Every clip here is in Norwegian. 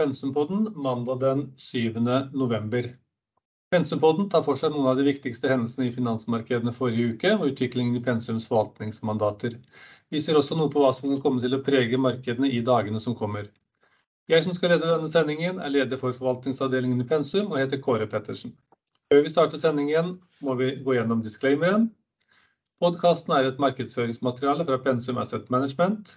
Pensumpodden mandag den 7. november. Pensumpodden tar for seg noen av de viktigste hendelsene i finansmarkedene forrige uke, og utviklingen i Pensums forvaltningsmandater. Vi ser også noe på hva som kan komme til å prege markedene i dagene som kommer. Jeg som skal lede denne sendingen er leder for forvaltningsavdelingen i Pensum og heter Kåre Pettersen. Før vi starter sendingen må vi gå gjennom disclaimeren. Podcasten er et markedsføringsmateriale fra Pensum Asset Management.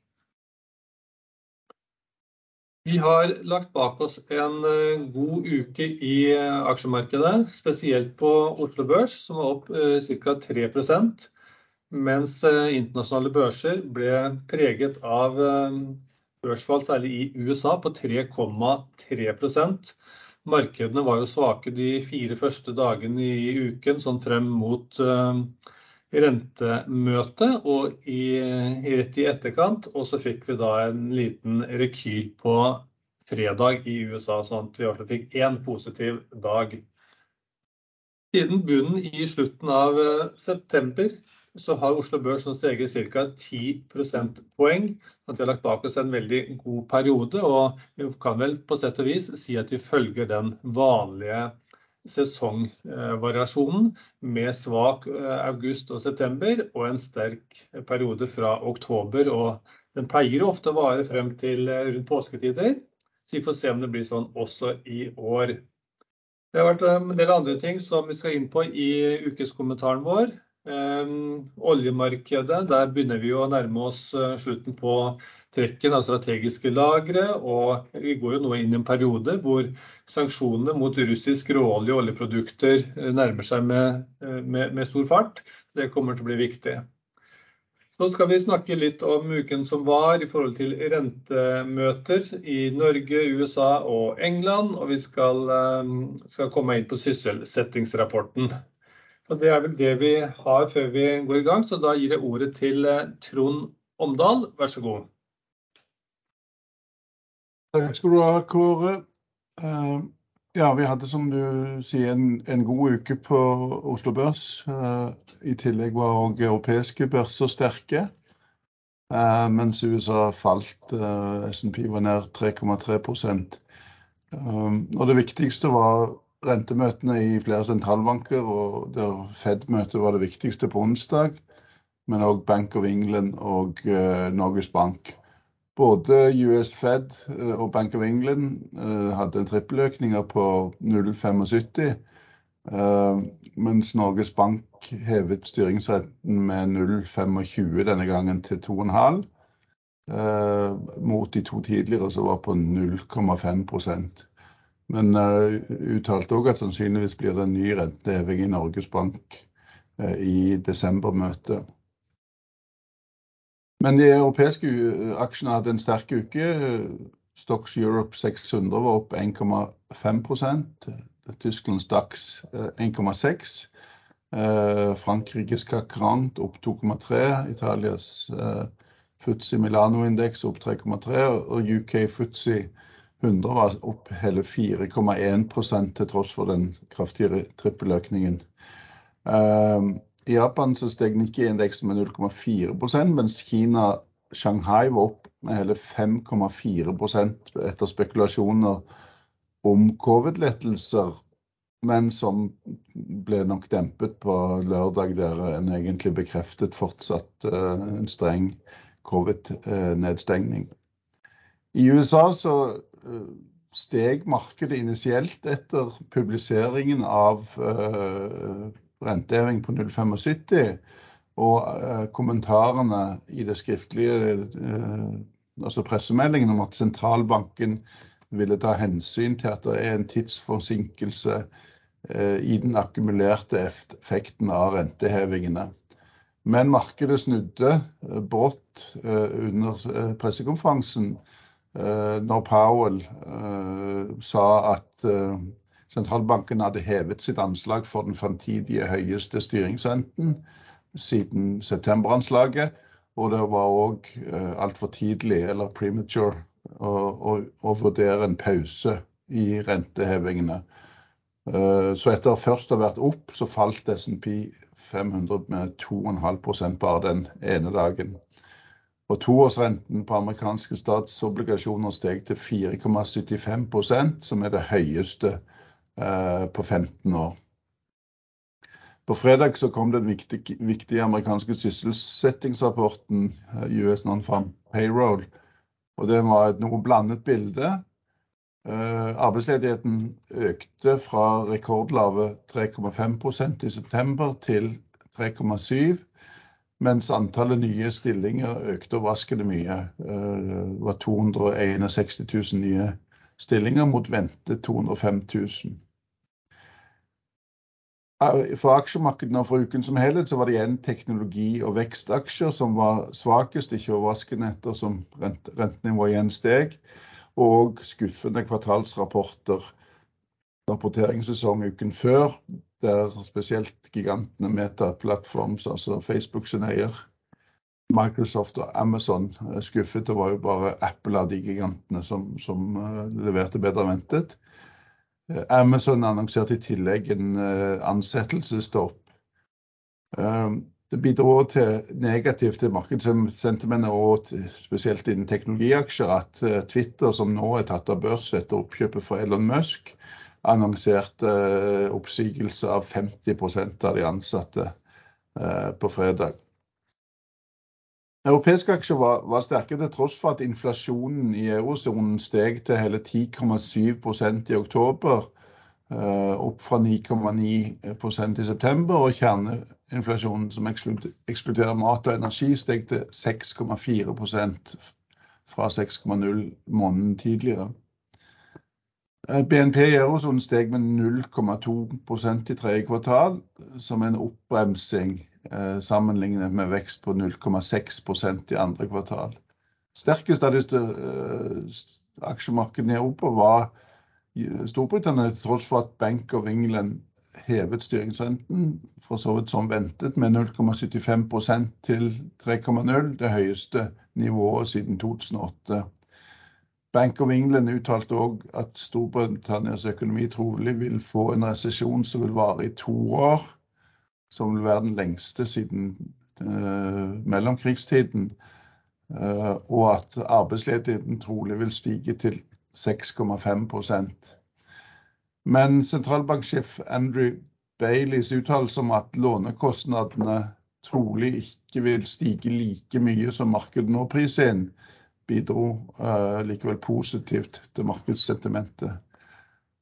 Vi har lagt bak oss en eh, god uke i eh, aksjemarkedet, spesielt på Oslo Børs, som var opp eh, ca. 3% mens internasjonale børser ble preget av børsfall, særlig i USA, på 3,3% Markedene var jo svake de fire første dagene i uken, sånn frem mot rentemøte og i, rett i etterkant. Og så fikk vi da en liten rekyl på fredag i USA, sånn at vi også fikk én positiv dag. Siden bunnen i slutten av eh, september så har Oslo Børs nå steget ca. 10 prosentpoeng. At vi har lagt bak oss en veldig god periode, og vi kan vel på sett og vis si at vi følger den vanlige sesongvariasjonen med svak eh, august og september og en sterk periode fra oktober. Og den pleier ofte å vare frem til eh, rundt påsketider, så vi får se om det blir sånn også i år. Det har vært eh, en del andre ting som vi skal inn på i ukeskommentaren vår. Oljemarkedet, der begynner vi å nærme oss slutten på trekken av strategiske lagre. Og vi går jo nå inn i en periode hvor sanksjonene mot russisk råolje og oljeprodukter uh, nærmer seg med, uh, med, med, stor fart. Det kommer til å bli viktig. Nå skal vi snakke litt om uken som var i forhold til rentemøter i Norge, USA og England. Og vi skal, um, skal komme inn på sysselsettingsrapporten. Og Det er vel det vi har før vi går i gang, så da gir jeg ordet til eh, Trond Omdal. Vær så god. Takk skal du ha, Kåre. Uh, ja, vi hadde som du sier en, en god uke på Oslo Børs. Uh, I tillegg var òg europeiske børser sterke. Uh, mens USA falt. SNP var ned 3,3% Og det viktigste var rentemøtene i flere sentralbanker, og Fed-møtet var det viktigste på onsdag. Men òg Bank of England og Norges Bank. Både US Fed uh, og Bank of England uh, hadde en trippeløkninger på 0,75. mens Norges Bank hevet styringsretten med 0,25 denne gangen til 2,5. mot de to tidligere som var på 0,5% men uttalte òg at sannsynligvis blir det en ny renteheving i Norges Bank i desembermøtet. Men de europeiske aksjene hadde en sterk uke. Stocks Europe 600 var opp 1,5% Tysklands DAX 1,6 uh, Frankrikes CAC opp 2,3 Italias Futsi Milano-indeks opp 3,3 og UK Futsi 100 var opp hele 4,1 til tross for den kraftige trippeløkningen. I Japan så steg Nikkei-indeksen med 0,4% mens Kina Shanghai var opp med hele 5,4% etter spekulasjoner om covid-lettelser, men som ble nok dempet på lørdag, der en egentlig bekreftet fortsatt uh, en streng covid-nedstengning. I USA så Eh, steg markedet initielt etter publiseringen av uh, renteheving på 0,75. Og uh, kommentarene i det skriftlige, uh, altså pressemeldingen om at sentralbanken ville ta hensyn til at det er en tidsforsinkelse i den akkumulerte effekten av rentehevingene. Men markedet snudde brått under pressekonferansen Eh, når Powell eh, sa at eh, sentralbanken hadde hevet sitt anslag for den fremtidige høyeste styringsrenten siden septemberanslaget. Og det var òg uh, altfor tidlig, eller premature, å, å, å vurdere en pause i rentehevingene. Uh, så etter først å ha vært opp, så falt SMP 500 med 2,5% bare den ene dagen. Og toårsrenten på amerikanske statsobligasjoner steg til 4,75% som er det høyeste eh, på 15 år. På fredag så kom den viktige, viktige amerikanske sysselsettingsrapporten, eh, US Non-Farm Payroll. Og det var et noe blandet bilde. Eh, arbeidsledigheten økte fra rekordlave 3,5% i september til 3,7 mens antallet nye stillinger økte overraskende mye. Eh, det var 261 000 nye stillinger mot ventet 205 000. Eh, for aksjemarkedene for uken som helhet så var det igjen teknologi- og vekstaksjer som var svakest, ikke overraskende ettersom rentenivået igjen steg, og skuffende kvartalsrapporter. Rapporteringssesong uken før der spesielt gigantene Meta Platforms, altså Facebook sin eier, Microsoft og Amazon eh, skuffet. Det var jo bare Apple av de gigantene som, som uh, leverte bedre ventet. Uh, Amazon annonserte i tillegg en ansettelsesstopp. det bidro til negativt til markedssentimentet og til, spesielt innen teknologiaksjer at Twitter, som nå er tatt av børs etter oppkjøpet fra Elon Musk, annonserte eh, oppsigelse av 50 av de ansatte eh, på fredag. Europeiske aksjer var, var, sterke til tross for at inflasjonen i eurosonen steg til hele 10,7% i oktober, eh, opp fra 9,9% i september. Og kjerneinflasjonen, som ekskluderer mat og energi, steg til 6,4% fra 6,0 måneden tidligere. Eh, BNP i eurosonen steg med 0,2% i tredje kvartal, som en oppbremsing sammenlignet med vekst på 0,6% i andre kvartal. Sterkest av disse eh, aksjemarkedene i Europa var Storbritannia, til tross for at Bank of England hevet styringsrenten, for så vidt som ventet, med 0,75% til 3,0, det høyeste nivået siden 2008. Bank of England uttalte òg at Storbritannias økonomi trolig vil få en resesjon som vil vare i to år. Som vil være den lengste siden uh, mellomkrigstiden. Uh, og at arbeidsledigheten trolig vil stige til 6,5% Men sentralbanksjef Andrew Baileys uttalelse om at lånekostnadene trolig ikke vil stige like mye som markedet nå priser inn, bidro uh, likevel positivt til markedssentimentet.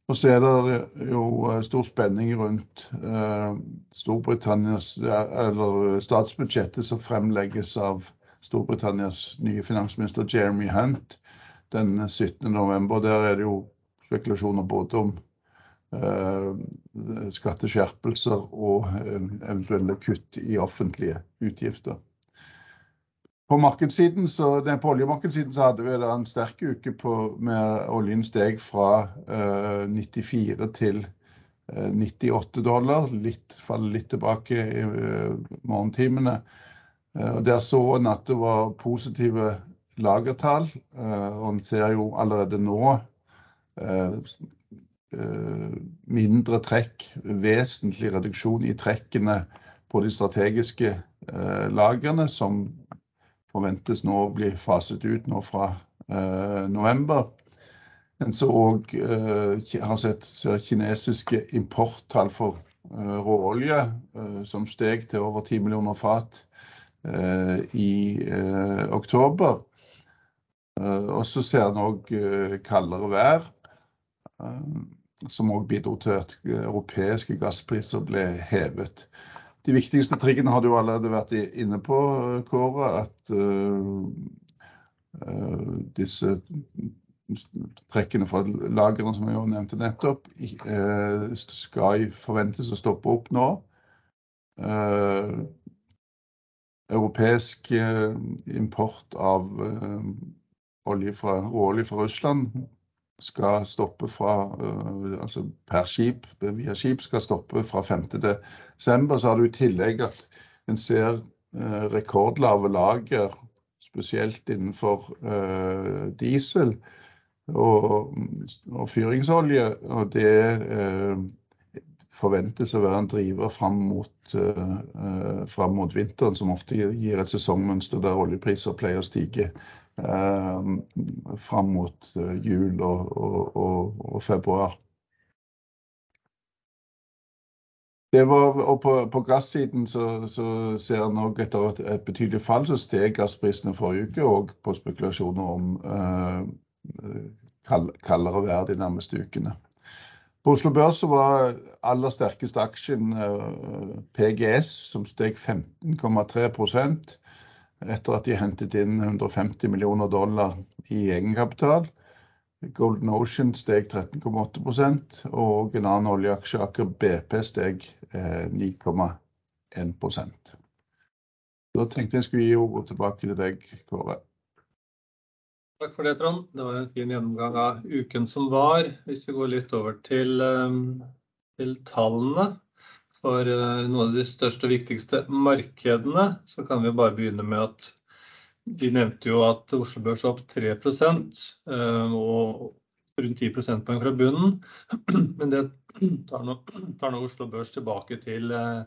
Og så er det jo uh, stor spenning rundt uh, Storbritannias, eller statsbudsjettet som fremlegges av Storbritannias nye finansminister Jeremy Hunt den 17.11. Der er det jo spekulasjoner både om skatteskjerpelser og eventuelle kutt i offentlige utgifter. På, markedssiden, så, på oljemarkedssiden så hadde vi en sterk uke på, med oljen steg fra eh, 94 til eh, 98 dollar. Litt, faller litt tilbake i uh, morgentimene. og Der så en at det var positive lagertall. og en ser jo allerede nå mindre trekk, vesentlig reduksjon i trekkene på de strategiske lagrene, som forventes nå å bli faset ut nå fra eh, november. En så òg eh, har sett kinesiske importtall for eh, råolje som steg til over 10 millioner fat i oktober. og så ser en òg kaldere vær, som òg bidro til at europeiske gasspriser ble hevet. De viktigste triggene har du allerede vært inne på, Kåre. At uh, uh, disse trekkene fra lagrene som jeg nevnte nettopp, uh, skal forventes å stoppe opp nå. europeisk import av olje fra, råolje fra Russland skal stoppe fra altså per skip via skip skal stoppe fra 5.12. Så har du i tillegg at en ser rekordlave lager, spesielt innenfor diesel og, og fyringsolje. Og det forventes å være en driver fram mot, fram mot vinteren, som ofte gir et sesongmønster der oljepriser pleier å stige uh, fram mot uh, jul og, og, og, og, februar. Var, på, på gassiden så, så ser en òg etter et, et, betydelig fall, så steg gassprisene forrige uke, og på spekulasjoner om kald, kaldere vær de nærmeste ukene. På Oslo Børs var aller sterkeste aksjen eh, PGS, som steg 15,3 etter at de hentet inn 150 millioner dollar i egenkapital. Golden Ocean steg 13,8 og en annen oljeaksje, Aker BP, steg 9,1 eh, Da tenkte jeg skulle gi ordet tilbake til deg, Kåre. Takk for det, Trond. Det var en fin gjennomgang av uken som var. Hvis vi går litt over til, ehm, til tallene for eh, noen av de største og viktigste markedene, så kan vi bare begynne med at de nevnte jo at Oslo Børs er opp 3% ehm, og rundt 10 prosentpoeng fra bunnen. Men det tar nå, tar nå Oslo Børs tilbake til eh,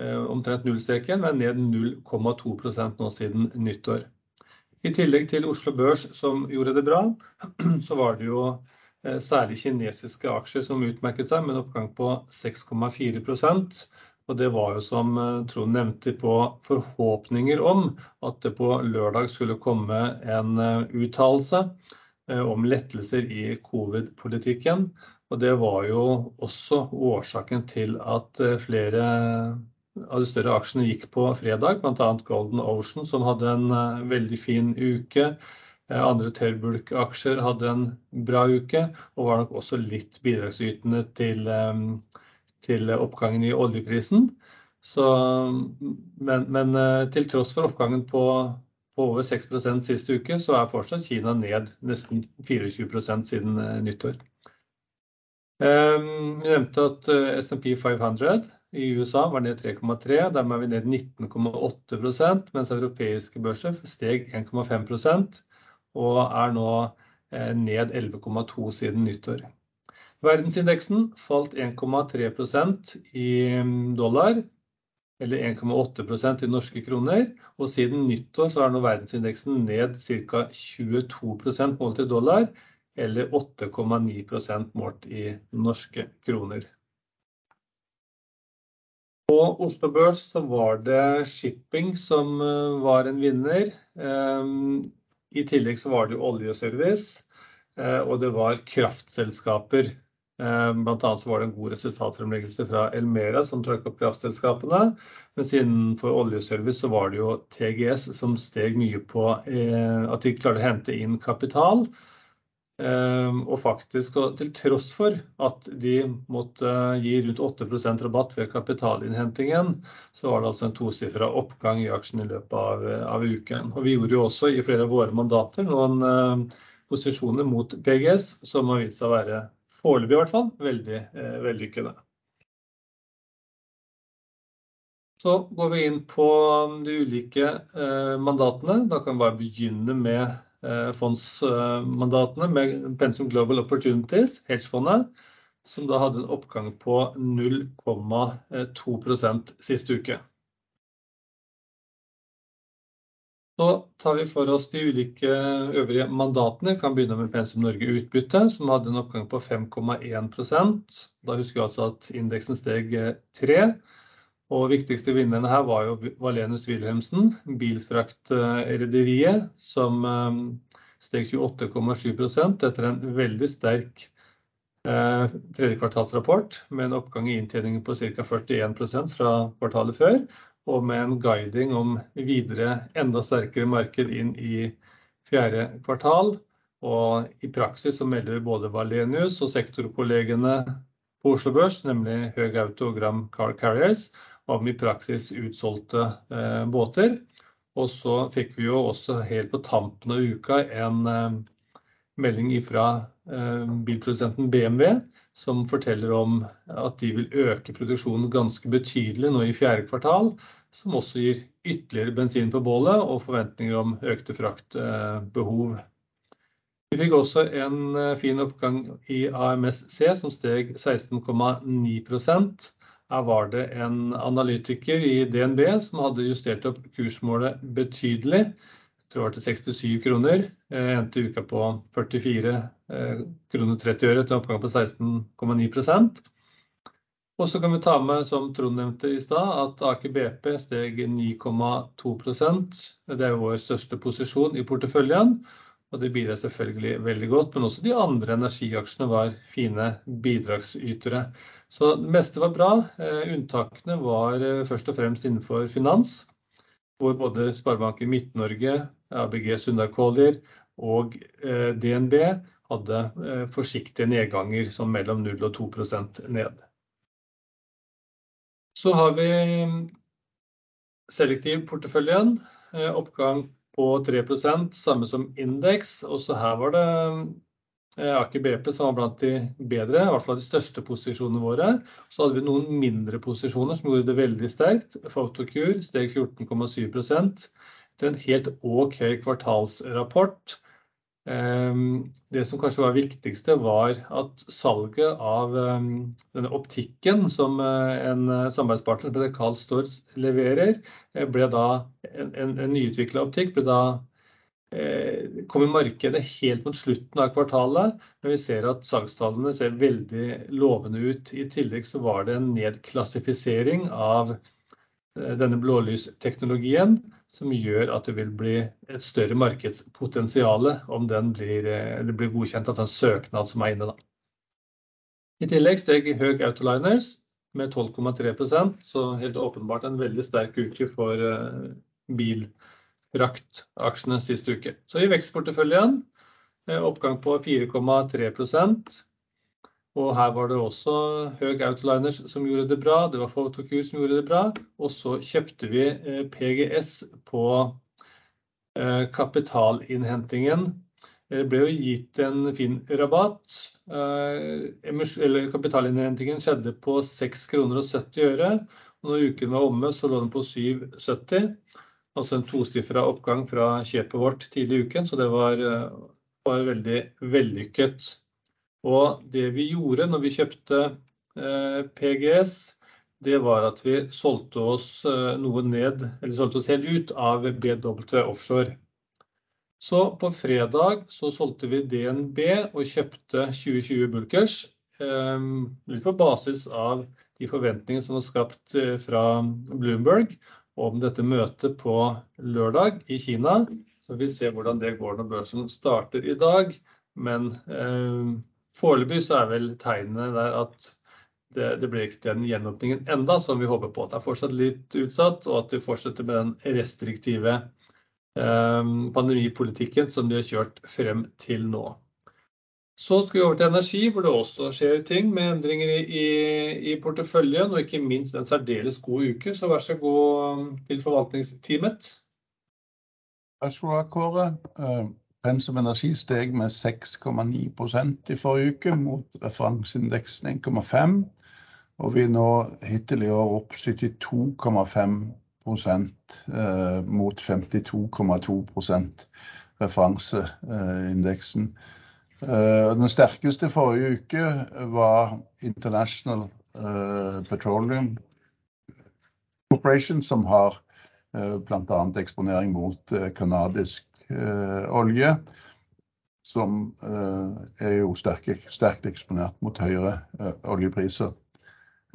eh, omtrent nullstreken, men ned 0,2% nå siden nyttår. I tillegg til Oslo Børs som gjorde det bra, så var det jo eh, særlig kinesiske aksjer som utmerket seg med en oppgang på 6,4% og Det var jo som eh, Trond nevnte på forhåpninger om at det på lørdag skulle komme en eh, uttalelse om lettelser i covid-politikken. Og Det var jo også årsaken til at flere av de større aksjene gikk på fredag, bl.a. Golden Ocean, som hadde en veldig fin uke. Uh, andre tørrbulkaksjer hadde en bra uke, og var nok også litt bidragsytende til, til oppgangen i oljeprisen. Så, men, men uh, til tross for oppgangen på, på over 6% sist uke, så er fortsatt Kina ned nesten 24% siden nyttår. Um, vi nevnte at SMP 500 i USA var ned 3,3. Dermed er vi ned 19,8% mens europeiske børser steg 1,5 og er nå eh, ned 11,2 siden nyttår. Verdensindeksen falt 1,3% i mm, dollar, eller 1,8% i norske kroner. Og siden nyttår så er nå verdensindeksen ned ca. 22% målt i dollar, eller 8,9% målt i norske kroner. På Oslo Børs så var det shipping som eh, var en vinner. I tillegg så var det oljeservice, eh, og det var kraftselskaper. Bl.a. blant annet så var det en god resultatfremleggelse fra Elmera som trakk opp kraftselskapene. Mens innenfor oljeservice så var det jo TGS som steg mye på eh, at de klarte å hente inn kapital. Ehm, og faktisk, til tross for at de måtte gi rundt 8% rabatt ved kapitalinnhentingen, så var det altså en tosifra oppgang i aksjen i løpet av, av, uken. Og vi gjorde jo også i flere av våre mandater noen uh, posisjoner mot PGS som har vist seg å være, foreløpig i hvert fall, veldig uh, vellykkede. Så går vi inn på de ulike uh, mandatene. Da kan vi bare begynne med fondsmandatene med Pensum Global Opportunities, hedgefondet, som da hadde en oppgang på 0,2% sist uke. Så tar vi for oss de ulike øvrige mandatene. Vi kan begynne med Pensum Norge utbytte, som hadde en oppgang på 5,1% Da husker vi altså at indeksen steg 3 og viktigste vinnerne her var jo Valenius Wilhelmsen, bilfraktrederiet, som eh, steg 28,7% etter en veldig sterk eh, tredjekvartalsrapport med en oppgang i inntjeningen på ca. 41% fra kvartalet før, og med en guiding om videre enda sterkere marked inn i fjerde kvartal. Og i praksis så melder både Valenius og sektorkollegene på Oslo Børs, nemlig Høg Auto og Gram Car Carriers, om i praksis utsolgte eh, båter. Og så fikk vi jo også helt på tampen av uka en, eh, melding fra bilprodusenten BMW, som forteller om at de vil øke produksjonen ganske betydelig nå i fjerde kvartal, som også gir ytterligere bensin på bålet og forventninger om økte fraktbehov. Vi fikk også en fin oppgang i AMSC, som steg 16,9%. Her var det en analytiker i DNB som hadde justert opp kursmålet betydelig. Jeg tror det var til 67 kroner. Endte uka på 44 kroner 30 øre til oppgang på 16,9%. Og så kan vi ta med, som Trond nevnte i stad, at Aker BP steg 9,2%. Det er vår største posisjon i porteføljen, og det bidrar selvfølgelig veldig godt. Men også de andre energiaksjene var fine bidragsytere. Så det meste var bra. Unntakene var først og fremst innenfor finans, hvor både Sparebanken Midt-Norge, ABG Sundar Collier og DNB hadde forsiktige nedganger som mellom 0 og 2% ned. Så har vi selektiv porteføljen, oppgang på 3%, samme som indeks. Også her var det Aker BP som var blant de bedre, i hvert fall de største posisjonene våre. Så hadde vi noen mindre posisjoner som gjorde det veldig sterkt. Photocure steg 14,7% til en helt ok kvartalsrapport. Det som kanskje var viktigste var at salget av denne optikken som en samarbeidspartner som heter Storz leverer, ble da en nyutviklet optikk, ble da kom i markedet helt mot slutten av kvartalet. Men vi ser at salgstallene ser veldig lovende ut. I tillegg så var det en nedklassifisering av denne blålysteknologien som gjør at det vil bli et større markedspotensiale om blir, eller blir godkjent av den søknad som er inne da. I tillegg steg Høg Autoliners med 12,3%, så helt åpenbart en veldig sterk uke for bilfraktaksjene siste uke. Så i vekstporteføljen oppgang på 4,3%. Og her var det også Høg Autoliners som gjorde det bra. Det var Photocure som gjorde det bra. Og så kjøpte vi PGS på kapitalinnhentingen. Det ble jo gitt en fin rabatt. Kapitalinnhentingen skjedde på 6 kroner og 70 øre. Og når uken var omme, så lå den på 7,70. Altså en tosifra oppgang fra kjøpet vårt tidlig i uken, så det var veldig vellykket. Og det vi gjorde når vi kjøpte PGS, det var at vi solgte oss noe ned, eller solgte oss helt ut av BW Offshore. Så på fredag så solgte vi DNB og kjøpte 2020 Bulkers, litt på basis av de forventningene som var skapt fra Bloomberg om dette møtet på lørdag i Kina. Så vi ser hvordan det går når børsen starter i dag. Men foreløpig så er vel tegnene der at det blir ikke den gjenåpningen enda som vi håper på. At Det er fortsatt litt utsatt, og at vi fortsetter med den restriktive pandemipolitikken som de har kjørt frem til nå. Så skal vi over til energi, hvor det også skjer ting med endringer i porteføljen, og ikke minst en særdeles god uke. Så vær så god til forvaltningsteamet. Skal du ha, Kåre. Pensum Energi steg med 6,9% i forrige uke mot referanseindeksen 1,5. Og vi er nå hittil i år opp 72,5% mot 52,2% referanseindeksen. Den sterkeste forrige uke var International Petroleum Corporation, som har blant annet eksponering mot kanadisk olje, som er jo sterkt eksponert mot høyere oljepriser.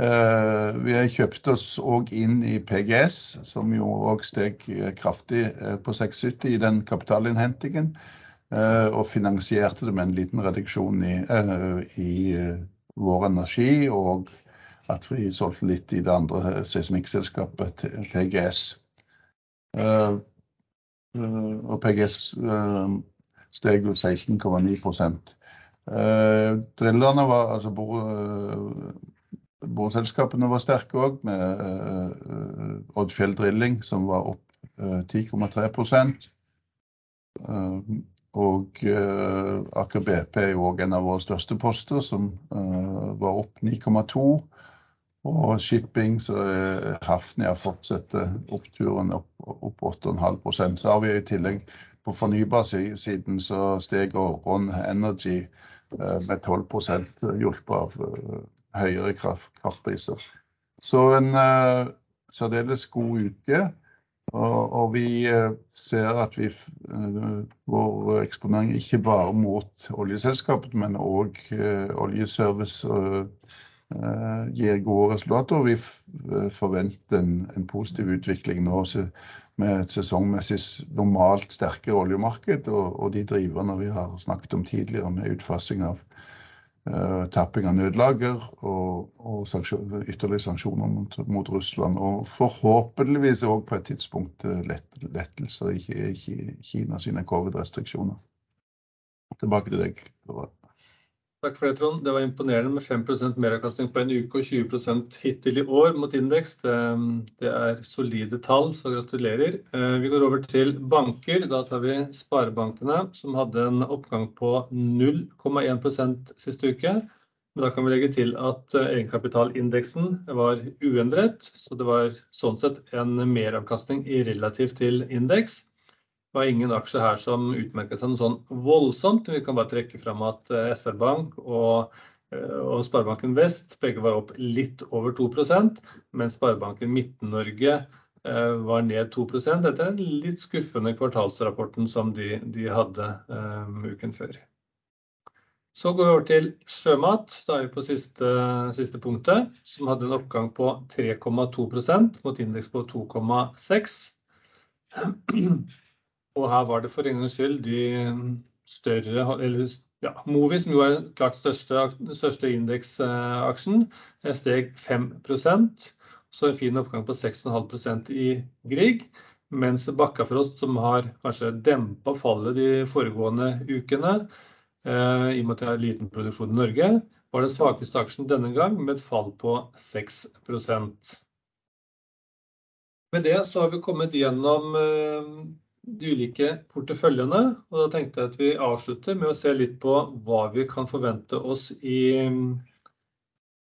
Vi har kjøpt oss også inn i PGS, som jo også steg kraftig på 6,70 i den kapitalinnhentingen, og finansierte det med en liten reduksjon i Vår Energi, og at vi solgte litt i det andre seismikkselskapet TGS. Og PGS steg jo 16,9%. Drillerne var, altså boreselskapene var sterke også, med Oddfjell Drilling som var opp 10,3%. og Aker BP er jo òg en av våre største poster, som var opp 9,2. Og shipping, så Hafnia fortsetter oppturen opp, opp 8,5 Så har vi i tillegg på fornybarsiden så steg Ron Energy med 12% hjulpet av høyere kraftpriser. Så en særdeles god uke. Og, og vi ser at vi, vår eksponering ikke bare mot oljeselskapet, men òg oljeservice gir gode resultater. og Vi forventer en, en positiv utvikling nå med et sesongmessig normalt sterkere oljemarked og, og de driverne vi har snakket om tidligere med utfasing av uh, tapping av nødlager og, og sanksjon, ytterligere sanksjoner mot, mot, Russland. Og forhåpentligvis òg på et tidspunkt lett, lettelser i, i Kina sine covid-restriksjoner. Tilbake til deg. Takk for det, Trond. Det var imponerende med 5% meravkastning på en uke og 20% hittil i år mot indeks. Det, det, er solide tall, så gratulerer. Eh, vi går over til banker. Da tar vi sparebankene, som hadde en oppgang på 0,1% siste uke. Men da kan vi legge til at eh, egenkapitalindeksen var uendret, så det var sånn sett en meravkastning relativt til indeks. Var ingen aksjer her som utmerket seg noe sånn voldsomt. Vi kan bare trekke fram at eh, SR Bank og, eh, og Sparebanken Vest begge var opp litt over 2% mens Sparebanken Midten-Norge eh, var ned 2% Dette er den litt skuffende kvartalsrapporten som de, de hadde um, uken før. Så går vi over til sjømat. Da er vi på siste, siste punktet, som hadde en oppgang på 3,2% mot indeks på 2,6. Og her var det for en gangs skyld de større eller ja, Movi, som jo er klart største, største indeksaksjen, steg 5% Så en fin oppgang på 6,5% i Grieg. Mens Bakkafrost, som har kanskje dempa fallet de foregående ukene, eh, i og med at de har liten produksjon i Norge, var den svakeste aksjen denne gang med et fall på 6% Med det så har vi kommet gjennom eh, de ulike porteføljene. og Da tenkte jeg at vi avslutter med å se litt på hva vi kan forvente oss i,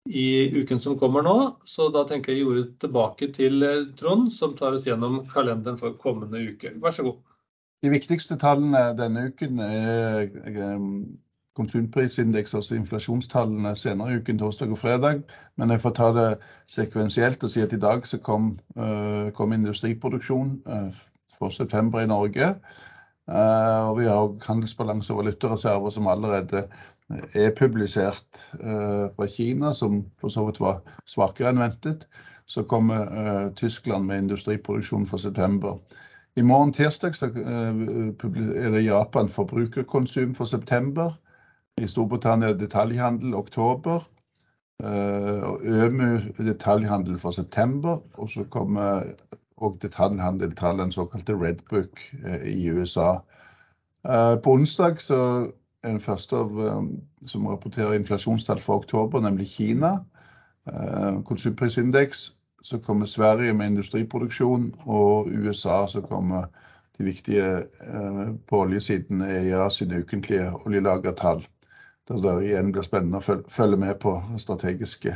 i uken som kommer nå. Så da tenker jeg ordet tilbake til eh, Trond, som tar oss gjennom kalenderen for kommende uke. Vær så god. De viktigste tallene denne uken er eh, konsumprisindeks, altså inflasjonstallene senere i uken, torsdag og fredag. Men jeg får ta det sekvensielt og si at i dag så kom, uh, kom industriproduksjon. For september i Norge. Eh, og vi har handelsbalanse og valutareserver som allerede er publisert eh, fra Kina, som for så vidt var svakere enn ventet. Så kommer eh, Tyskland med industriproduksjon for september. I morgen tirsdag er det Japan forbrukerkonsum for september. I Storbritannia detaljhandel oktober. Og ØMU detaljhandel for september. Og så kommer og detaljhandel, den såkalte Red Book eh, i USA. Eh, på onsdag så er den første av, eh, som rapporterer inflasjonstall for oktober, nemlig Kina. Konsumprisindeks. Så kommer Sverige med industriproduksjon, og USA så kommer de viktige på oljesiden EIA sine ukentlige oljelagertall. Der det igjen blir spennende å følge med på strategiske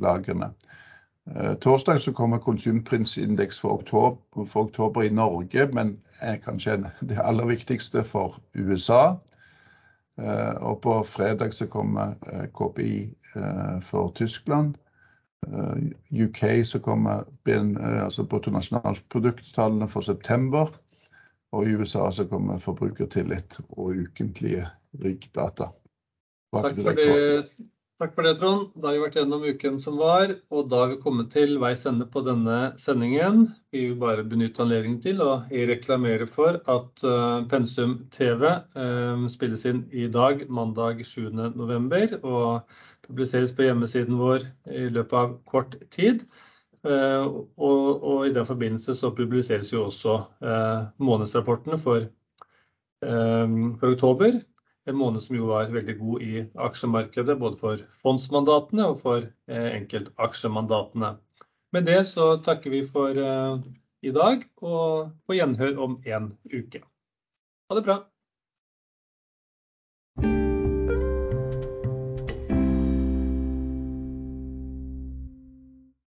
lagrene. Eh, torsdag så kommer konsumprisindeks for oktober, for oktober, i Norge, men er kanskje det aller viktigste for USA. Eh, og på fredag så kommer eh, KPI for Tyskland. UK så kommer altså bruttonasjonalprodukttallene for september. Og i USA så kommer forbrukertillit og ukentlige RIG-data. Takk for det, Takk for det, Trond. Da har vi vært gjennom uken som var, og da har vi kommet til veis ende på denne sendingen. Vi vil bare benytte anledningen til å reklamere for at uh, Pensum TV uh, spilles inn i dag, mandag 7.11, og publiseres på hjemmesiden vår i løpet av kort tid. Uh, og, og, i den forbindelse så publiseres jo også månedsrapportene for, for oktober en måned som jo var veldig god i aksjemarkedet, både for fondsmandatene og for eh, enkeltaksjemandatene. Med det så takker vi for eh, i dag, og på gjenhør om en uke. Ha det bra.